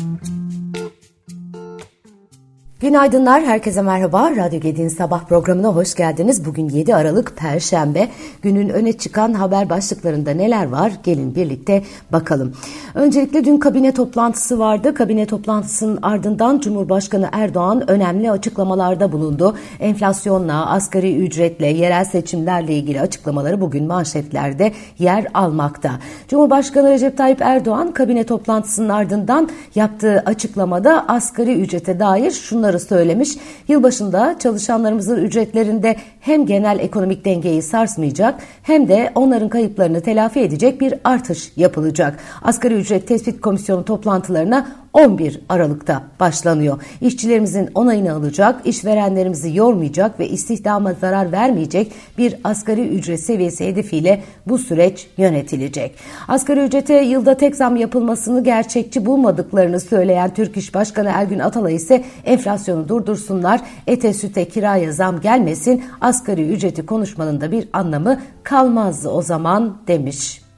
Mm-hmm. Günaydınlar, herkese merhaba. Radyo Gedi'nin sabah programına hoş geldiniz. Bugün 7 Aralık Perşembe. Günün öne çıkan haber başlıklarında neler var? Gelin birlikte bakalım. Öncelikle dün kabine toplantısı vardı. Kabine toplantısının ardından Cumhurbaşkanı Erdoğan önemli açıklamalarda bulundu. Enflasyonla, asgari ücretle, yerel seçimlerle ilgili açıklamaları bugün manşetlerde yer almakta. Cumhurbaşkanı Recep Tayyip Erdoğan kabine toplantısının ardından yaptığı açıklamada asgari ücrete dair şunları şunları söylemiş. Yılbaşında çalışanlarımızın ücretlerinde hem genel ekonomik dengeyi sarsmayacak hem de onların kayıplarını telafi edecek bir artış yapılacak. Asgari ücret tespit komisyonu toplantılarına 11 Aralık'ta başlanıyor. İşçilerimizin onayını alacak, işverenlerimizi yormayacak ve istihdama zarar vermeyecek bir asgari ücret seviyesi hedefiyle bu süreç yönetilecek. Asgari ücrete yılda tek zam yapılmasını gerçekçi bulmadıklarını söyleyen Türk İş Başkanı Ergün Atalay ise enflasyonu durdursunlar, ete süte kiraya zam gelmesin, asgari ücreti konuşmanın da bir anlamı kalmaz o zaman demiş.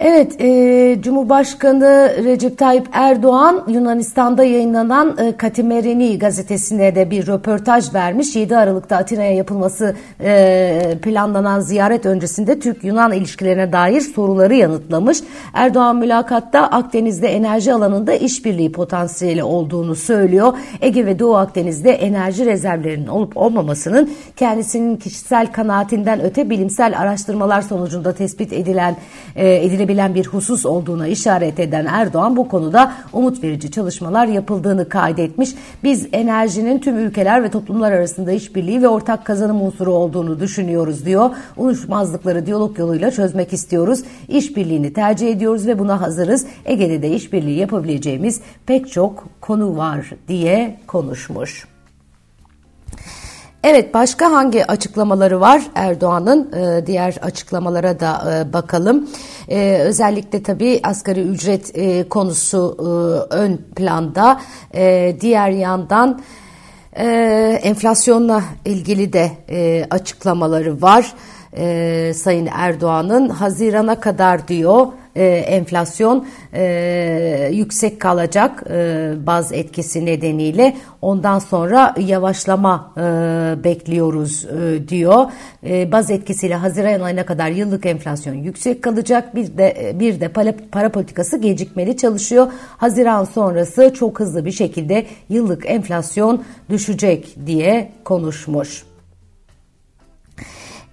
Evet, e, Cumhurbaşkanı Recep Tayyip Erdoğan Yunanistan'da yayınlanan e, Katimerini gazetesine de bir röportaj vermiş. 7 Aralık'ta Atina'ya yapılması e, planlanan ziyaret öncesinde Türk-Yunan ilişkilerine dair soruları yanıtlamış. Erdoğan mülakatta Akdeniz'de enerji alanında işbirliği potansiyeli olduğunu söylüyor. Ege ve Doğu Akdeniz'de enerji rezervlerinin olup olmamasının kendisinin kişisel kanaatinden öte bilimsel araştırmalar sonucunda tespit edilen e, edilebilir edilebilen bir husus olduğuna işaret eden Erdoğan bu konuda umut verici çalışmalar yapıldığını kaydetmiş. Biz enerjinin tüm ülkeler ve toplumlar arasında işbirliği ve ortak kazanım unsuru olduğunu düşünüyoruz diyor. Uyuşmazlıkları diyalog yoluyla çözmek istiyoruz. İşbirliğini tercih ediyoruz ve buna hazırız. Ege'de de işbirliği yapabileceğimiz pek çok konu var diye konuşmuş. Evet başka hangi açıklamaları var Erdoğan'ın e, diğer açıklamalara da e, bakalım. E, özellikle tabii asgari ücret e, konusu e, ön planda. E, diğer yandan e, enflasyonla ilgili de e, açıklamaları var. E, Sayın Erdoğan'ın Haziran'a kadar diyor e, enflasyon e, yüksek kalacak e, baz etkisi nedeniyle ondan sonra yavaşlama e, bekliyoruz e, diyor. E, baz etkisiyle Haziran ayına kadar yıllık enflasyon yüksek kalacak. Bir de bir de para, para politikası gecikmeli çalışıyor. Haziran sonrası çok hızlı bir şekilde yıllık enflasyon düşecek diye konuşmuş.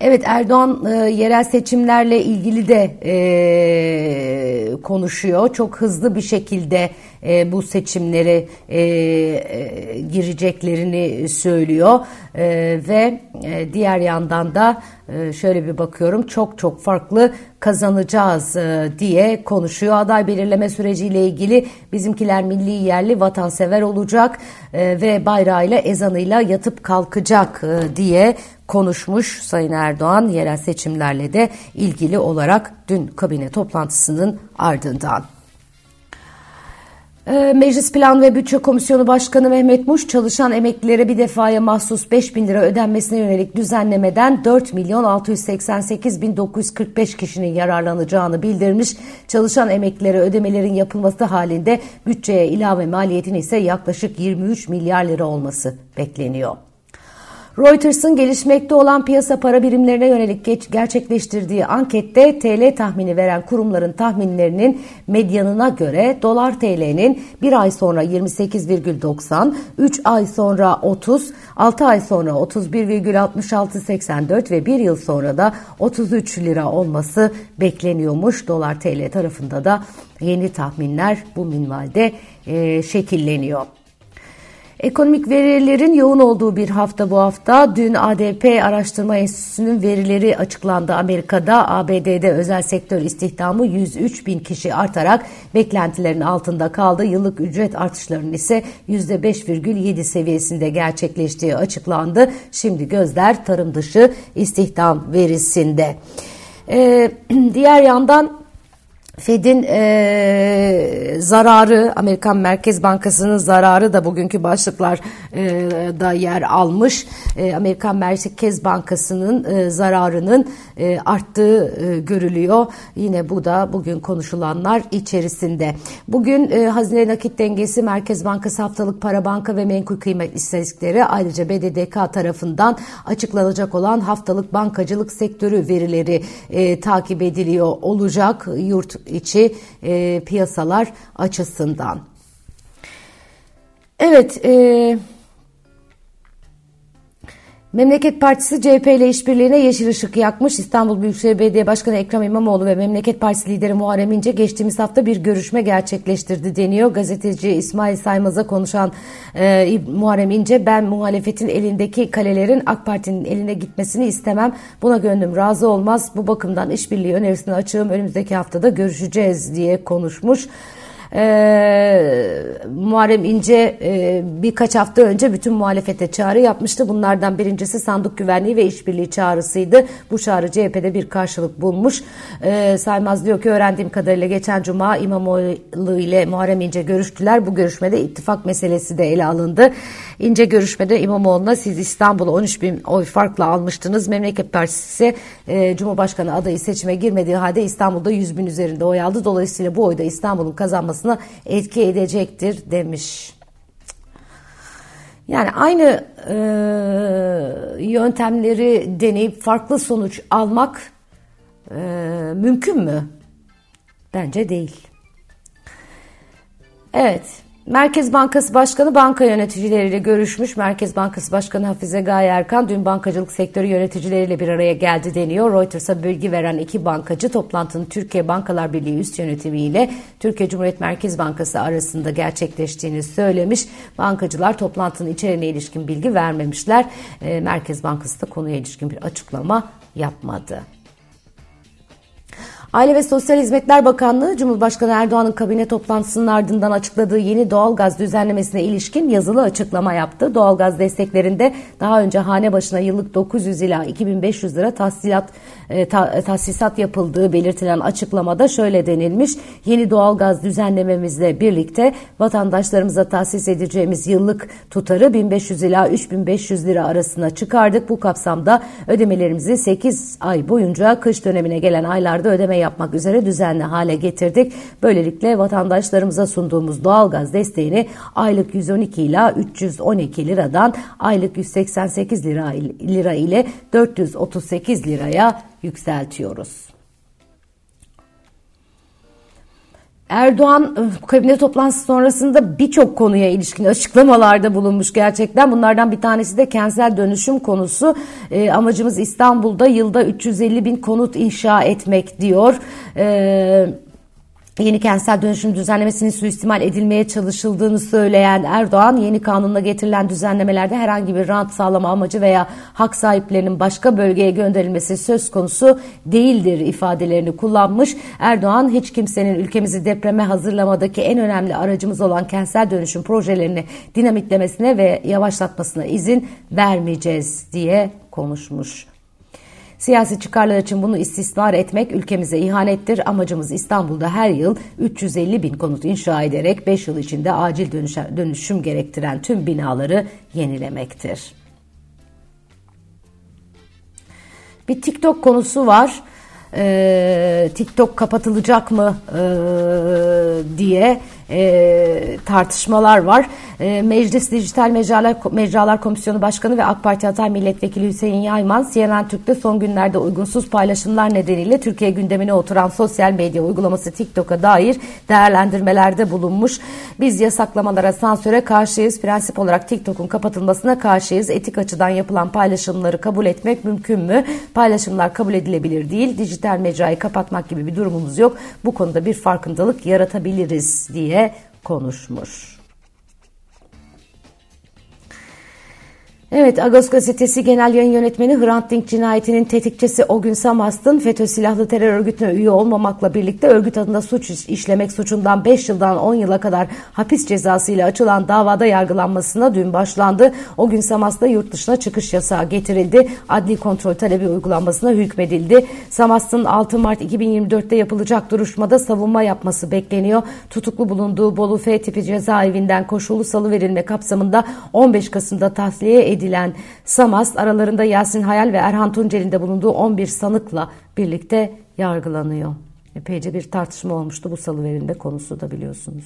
Evet Erdoğan e, yerel seçimlerle ilgili de e, konuşuyor. Çok hızlı bir şekilde e, bu seçimlere e, e, gireceklerini söylüyor e, ve e, diğer yandan da e, şöyle bir bakıyorum çok çok farklı kazanacağız e, diye konuşuyor. Aday belirleme süreciyle ilgili bizimkiler milli yerli vatansever olacak e, ve bayrağıyla ezanıyla yatıp kalkacak e, diye konuşmuş Sayın Erdoğan yerel seçimlerle de ilgili olarak dün kabine toplantısının ardından. Ee, Meclis Plan ve Bütçe Komisyonu Başkanı Mehmet Muş çalışan emeklilere bir defaya mahsus 5 bin lira ödenmesine yönelik düzenlemeden 4 milyon 688 bin 945 kişinin yararlanacağını bildirmiş. Çalışan emeklilere ödemelerin yapılması halinde bütçeye ilave maliyetin ise yaklaşık 23 milyar lira olması bekleniyor. Reuters'ın gelişmekte olan piyasa para birimlerine yönelik geç, gerçekleştirdiği ankette TL tahmini veren kurumların tahminlerinin medyanına göre dolar TL'nin bir ay sonra 28,90, 3 ay sonra 30, 6 ay sonra 31,6684 ve 1 yıl sonra da 33 lira olması bekleniyormuş. Dolar TL tarafında da yeni tahminler bu minvalde e, şekilleniyor. Ekonomik verilerin yoğun olduğu bir hafta bu hafta. Dün ADP Araştırma Enstitüsü'nün verileri açıklandı. Amerika'da ABD'de özel sektör istihdamı 103 bin kişi artarak beklentilerin altında kaldı. Yıllık ücret artışlarının ise %5,7 seviyesinde gerçekleştiği açıklandı. Şimdi gözler tarım dışı istihdam verisinde. Ee, diğer yandan Fed'in e, zararı, Amerikan Merkez Bankası'nın zararı da bugünkü başlıklar e, da yer almış. E, Amerikan Merkez Bankası'nın e, zararının e, arttığı e, görülüyor. Yine bu da bugün konuşulanlar içerisinde. Bugün e, hazine nakit dengesi, Merkez Bankası haftalık para banka ve menkul kıymet istatistikleri ayrıca BDDK tarafından açıklanacak olan haftalık bankacılık sektörü verileri e, takip ediliyor olacak. Yurt içi e, piyasalar açısından. Evet, e, Memleket Partisi CHP ile işbirliğine yeşil ışık yakmış. İstanbul Büyükşehir Belediye Başkanı Ekrem İmamoğlu ve Memleket Partisi lideri Muharrem İnce geçtiğimiz hafta bir görüşme gerçekleştirdi deniyor. Gazeteci İsmail Saymaz'a konuşan e, Muharrem İnce ben muhalefetin elindeki kalelerin AK Parti'nin eline gitmesini istemem. Buna gönlüm razı olmaz. Bu bakımdan işbirliği önerisini açığım. Önümüzdeki haftada görüşeceğiz diye konuşmuş. Ee, Muharrem İnce e, birkaç hafta önce bütün muhalefete çağrı yapmıştı. Bunlardan birincisi sandık güvenliği ve işbirliği çağrısıydı. Bu çağrı CHP'de bir karşılık bulmuş. Ee, Saymaz diyor ki öğrendiğim kadarıyla geçen cuma İmamoğlu ile Muharrem İnce görüştüler. Bu görüşmede ittifak meselesi de ele alındı. İnce görüşmede İmamoğlu'na siz İstanbul'u 13 bin oy farkla almıştınız. Memleket Partisi e, Cumhurbaşkanı adayı seçime girmediği halde İstanbul'da 100 bin üzerinde oy aldı. Dolayısıyla bu oyda İstanbul'un kazanmasına etki edecektir demiş. Yani aynı e, yöntemleri deneyip farklı sonuç almak e, mümkün mü? Bence değil. Evet. Merkez Bankası Başkanı banka yöneticileriyle görüşmüş. Merkez Bankası Başkanı Hafize Gaye Erkan dün bankacılık sektörü yöneticileriyle bir araya geldi deniyor. Reuters'a bilgi veren iki bankacı toplantının Türkiye Bankalar Birliği üst yönetimiyle Türkiye Cumhuriyet Merkez Bankası arasında gerçekleştiğini söylemiş. Bankacılar toplantının içeriğine ilişkin bilgi vermemişler. Merkez Bankası da konuya ilişkin bir açıklama yapmadı. Aile ve Sosyal Hizmetler Bakanlığı Cumhurbaşkanı Erdoğan'ın kabine toplantısının ardından açıkladığı yeni doğalgaz düzenlemesine ilişkin yazılı açıklama yaptı. Doğalgaz desteklerinde daha önce hane başına yıllık 900 ila 2500 lira tahsilat e, ta, tahsisat yapıldığı belirtilen açıklamada şöyle denilmiş. Yeni doğalgaz düzenlememizle birlikte vatandaşlarımıza tahsis edeceğimiz yıllık tutarı 1500 ila 3500 lira arasına çıkardık. Bu kapsamda ödemelerimizi 8 ay boyunca kış dönemine gelen aylarda ödeme yapmak üzere düzenli hale getirdik. Böylelikle vatandaşlarımıza sunduğumuz doğalgaz desteğini aylık 112 ila 312 liradan aylık 188 lira, lira ile 438 liraya yükseltiyoruz. Erdoğan ıı, kabine toplantısı sonrasında birçok konuya ilişkin açıklamalarda bulunmuş gerçekten. Bunlardan bir tanesi de kentsel dönüşüm konusu. E, amacımız İstanbul'da yılda 350 bin konut inşa etmek diyor. E, yeni kentsel dönüşüm düzenlemesinin suistimal edilmeye çalışıldığını söyleyen Erdoğan, yeni kanunla getirilen düzenlemelerde herhangi bir rant sağlama amacı veya hak sahiplerinin başka bölgeye gönderilmesi söz konusu değildir ifadelerini kullanmış. Erdoğan, hiç kimsenin ülkemizi depreme hazırlamadaki en önemli aracımız olan kentsel dönüşüm projelerini dinamitlemesine ve yavaşlatmasına izin vermeyeceğiz diye konuşmuş. Siyasi çıkarlar için bunu istismar etmek ülkemize ihanettir. Amacımız İstanbul'da her yıl 350 bin konut inşa ederek 5 yıl içinde acil dönüşüm gerektiren tüm binaları yenilemektir. Bir TikTok konusu var. Ee, TikTok kapatılacak mı ee, diye e, tartışmalar var. E, Meclis Dijital Mecralar, Mecralar Komisyonu Başkanı ve AK Parti Hatay Milletvekili Hüseyin Yayman, CNN Türk'te son günlerde uygunsuz paylaşımlar nedeniyle Türkiye gündemine oturan sosyal medya uygulaması TikTok'a dair değerlendirmelerde bulunmuş. Biz yasaklamalara, sansüre karşıyız. Prensip olarak TikTok'un kapatılmasına karşıyız. Etik açıdan yapılan paylaşımları kabul etmek mümkün mü? Paylaşımlar kabul edilebilir değil. Dijital mecrayı kapatmak gibi bir durumumuz yok. Bu konuda bir farkındalık yaratabiliriz diye konuşmuş. Evet, Agos gazetesi genel yayın yönetmeni Hrant Dink cinayetinin tetikçisi o gün Samast'ın FETÖ silahlı terör örgütüne üye olmamakla birlikte örgüt adında suç işlemek suçundan 5 yıldan 10 yıla kadar hapis cezası ile açılan davada yargılanmasına dün başlandı. O gün Samast'ta yurt dışına çıkış yasağı getirildi. Adli kontrol talebi uygulanmasına hükmedildi. Samast'ın 6 Mart 2024'te yapılacak duruşmada savunma yapması bekleniyor. Tutuklu bulunduğu Bolu F tipi cezaevinden koşullu salı verilme kapsamında 15 Kasım'da tahliye edilen Samas aralarında Yasin Hayal ve Erhan Tuncel'in de bulunduğu 11 sanıkla birlikte yargılanıyor. Epeyce bir tartışma olmuştu bu salı verilme konusu da biliyorsunuz.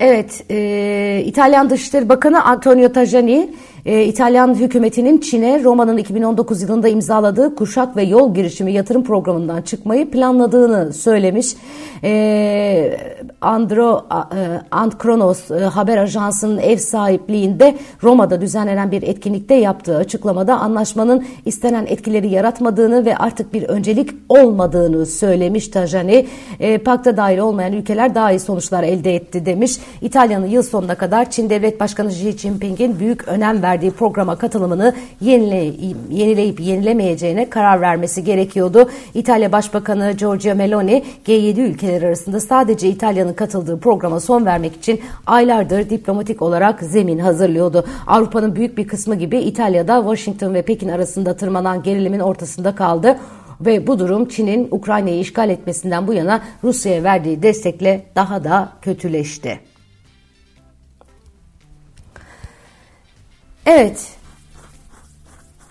Evet, e, İtalyan Dışişleri Bakanı Antonio Tajani e, İtalyan hükümetinin Çin'e Roma'nın 2019 yılında imzaladığı kuşak ve yol girişimi yatırım programından çıkmayı planladığını söylemiş. E, Andro e, Andkronos e, haber ajansının ev sahipliğinde Roma'da düzenlenen bir etkinlikte yaptığı açıklamada anlaşmanın istenen etkileri yaratmadığını ve artık bir öncelik olmadığını söylemiş Tajani. E, pakta dahil olmayan ülkeler daha iyi sonuçlar elde etti demiş. İtalya'nın yıl sonuna kadar Çin Devlet Başkanı Xi Jinping'in büyük önem verdiği programa katılımını yenileyip, yenileyip yenilemeyeceğine karar vermesi gerekiyordu. İtalya Başbakanı Giorgia Meloni G7 ülkeleri arasında sadece İtalya'nın katıldığı programa son vermek için aylardır diplomatik olarak zemin hazırlıyordu. Avrupa'nın büyük bir kısmı gibi İtalya'da Washington ve Pekin arasında tırmanan gerilimin ortasında kaldı ve bu durum Çin'in Ukrayna'yı işgal etmesinden bu yana Rusya'ya verdiği destekle daha da kötüleşti. Evet.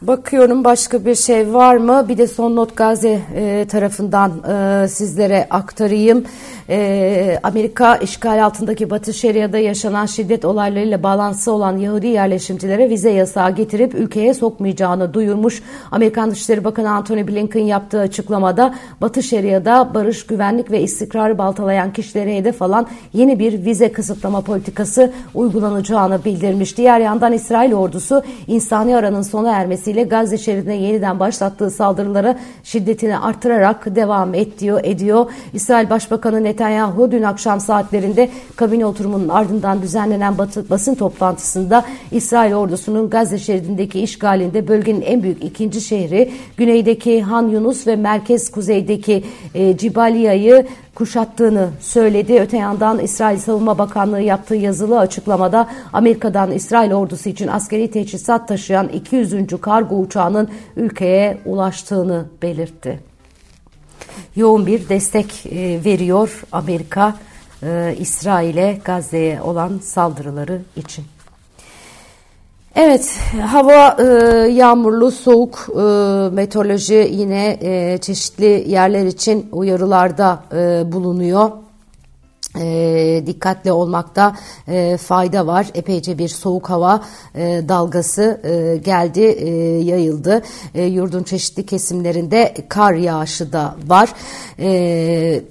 Bakıyorum başka bir şey var mı? Bir de son not Gazze e, tarafından e, sizlere aktarayım e, Amerika işgal altındaki Batı Şeria'da yaşanan şiddet olaylarıyla bağlantısı olan Yahudi yerleşimcilere vize yasağı getirip ülkeye sokmayacağını duyurmuş. Amerikan Dışişleri Bakanı Antony Blinken yaptığı açıklamada Batı Şeria'da barış, güvenlik ve istikrarı baltalayan kişilere hedef alan yeni bir vize kısıtlama politikası uygulanacağını bildirmiş. Diğer yandan İsrail ordusu insani aranın sona ermesiyle Gazze şeridine yeniden başlattığı saldırılara şiddetini artırarak devam ediyor. ediyor. İsrail Başbakanı Netanyahu dün akşam saatlerinde kabine oturumunun ardından düzenlenen basın toplantısında İsrail ordusunun Gazze şeridindeki işgalinde bölgenin en büyük ikinci şehri güneydeki Han Yunus ve merkez kuzeydeki e, Cibaliya'yı kuşattığını söyledi. Öte yandan İsrail Savunma Bakanlığı yaptığı yazılı açıklamada Amerika'dan İsrail ordusu için askeri teçhizat taşıyan 200. kargo uçağının ülkeye ulaştığını belirtti yoğun bir destek e, veriyor Amerika e, İsrail'e Gazze'ye olan saldırıları için. Evet, hava e, yağmurlu, soğuk, e, meteoroloji yine e, çeşitli yerler için uyarılarda e, bulunuyor e, dikkatli olmakta e, fayda var. Epeyce bir soğuk hava e, dalgası e, geldi, e, yayıldı. E, yurdun çeşitli kesimlerinde kar yağışı da var. E,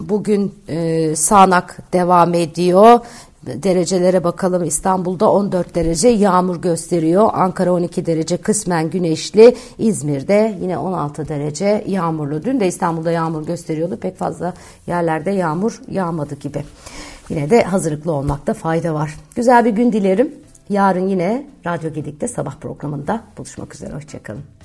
bugün e, sağanak devam ediyor derecelere bakalım. İstanbul'da 14 derece yağmur gösteriyor. Ankara 12 derece kısmen güneşli. İzmir'de yine 16 derece yağmurlu. Dün de İstanbul'da yağmur gösteriyordu. Pek fazla yerlerde yağmur yağmadı gibi. Yine de hazırlıklı olmakta fayda var. Güzel bir gün dilerim. Yarın yine Radyo Gedik'te sabah programında buluşmak üzere. Hoşçakalın.